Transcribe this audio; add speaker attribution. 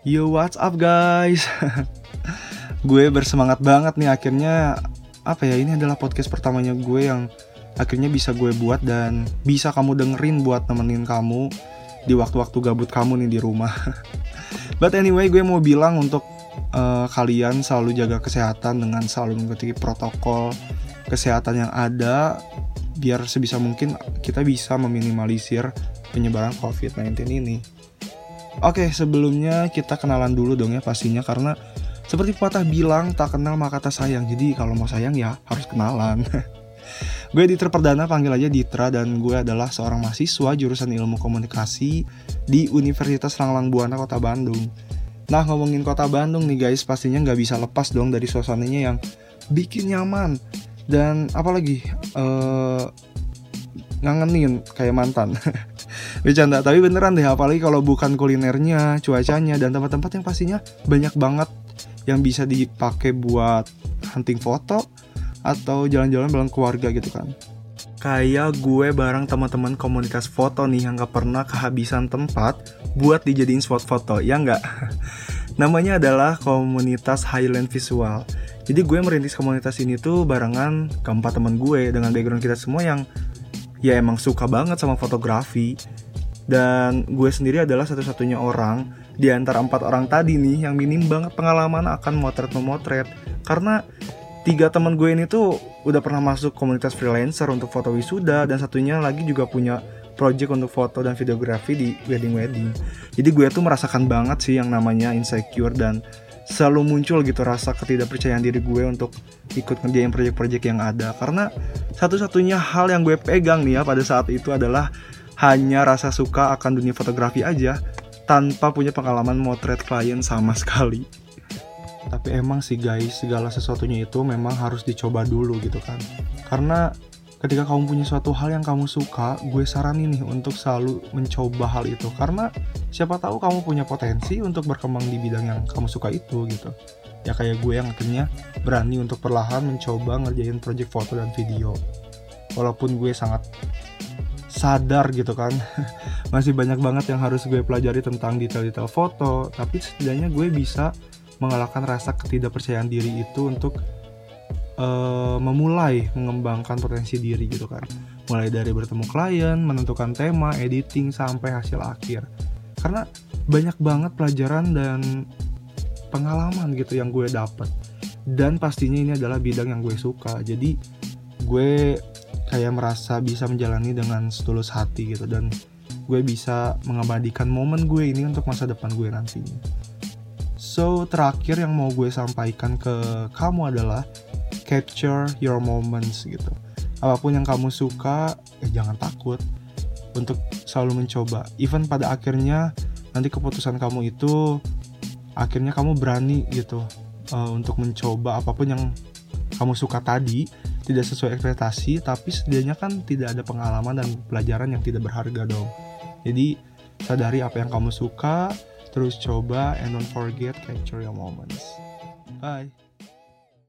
Speaker 1: Yo what's up guys? Gue bersemangat banget nih akhirnya. Apa ya ini adalah podcast pertamanya gue yang Akhirnya bisa gue buat dan bisa kamu dengerin buat nemenin kamu Di waktu-waktu gabut kamu nih di rumah. But anyway gue mau bilang untuk uh, kalian selalu jaga kesehatan dengan selalu mengikuti protokol kesehatan yang ada biar sebisa mungkin kita bisa meminimalisir penyebaran COVID-19 ini. Oke, sebelumnya kita kenalan dulu dong ya pastinya karena seperti patah bilang tak kenal maka kata sayang. Jadi kalau mau sayang ya harus kenalan. gue Ditra Perdana panggil aja Ditra dan gue adalah seorang mahasiswa jurusan ilmu komunikasi di Universitas Langlang Buana Kota Bandung. Nah ngomongin Kota Bandung nih guys pastinya nggak bisa lepas dong dari suasananya yang bikin nyaman dan apalagi uh, ngangenin kayak mantan. Bercanda tapi beneran deh apalagi kalau bukan kulinernya cuacanya dan tempat-tempat yang pastinya banyak banget yang bisa dipakai buat hunting foto atau jalan-jalan bareng keluarga gitu kan. Kayak gue bareng teman-teman komunitas foto nih yang gak pernah kehabisan tempat buat dijadiin spot foto ya nggak? Namanya adalah komunitas Highland Visual. Jadi gue merintis komunitas ini tuh barengan keempat teman gue dengan background kita semua yang ya emang suka banget sama fotografi. Dan gue sendiri adalah satu-satunya orang di antara empat orang tadi nih yang minim banget pengalaman akan motret-memotret. Karena tiga teman gue ini tuh udah pernah masuk komunitas freelancer untuk foto wisuda dan satunya lagi juga punya project untuk foto dan videografi di wedding-wedding. Jadi gue tuh merasakan banget sih yang namanya insecure dan selalu muncul gitu rasa ketidakpercayaan diri gue untuk ikut ngerjain proyek-proyek yang ada. Karena satu-satunya hal yang gue pegang nih ya pada saat itu adalah hanya rasa suka akan dunia fotografi aja tanpa punya pengalaman motret klien sama sekali. Tapi emang sih guys segala sesuatunya itu memang harus dicoba dulu gitu kan. Karena ketika kamu punya suatu hal yang kamu suka, gue saranin nih untuk selalu mencoba hal itu karena siapa tahu kamu punya potensi untuk berkembang di bidang yang kamu suka itu gitu. Ya kayak gue yang akhirnya berani untuk perlahan mencoba ngerjain project foto dan video. Walaupun gue sangat sadar gitu kan masih banyak banget yang harus gue pelajari tentang detail-detail foto tapi setidaknya gue bisa mengalahkan rasa ketidakpercayaan diri itu untuk uh, memulai mengembangkan potensi diri gitu kan. Mulai dari bertemu klien menentukan tema editing sampai hasil akhir. Karena banyak banget pelajaran dan pengalaman gitu yang gue dapet. Dan pastinya ini adalah bidang yang gue suka. Jadi gue kayak merasa bisa menjalani dengan setulus hati gitu. Dan gue bisa mengabadikan momen gue ini untuk masa depan gue nantinya. So terakhir yang mau gue sampaikan ke kamu adalah capture your moments gitu. Apa pun yang kamu suka eh jangan takut untuk selalu mencoba. Even pada akhirnya nanti keputusan kamu itu akhirnya kamu berani gitu uh, untuk mencoba apa pun yang kamu suka tadi tidak sesuai ekspektasi tapi setidaknya kan tidak ada pengalaman dan pelajaran yang tidak berharga dong. Jadi sadari apa yang kamu suka terus coba and don't forget capture your moments. Bye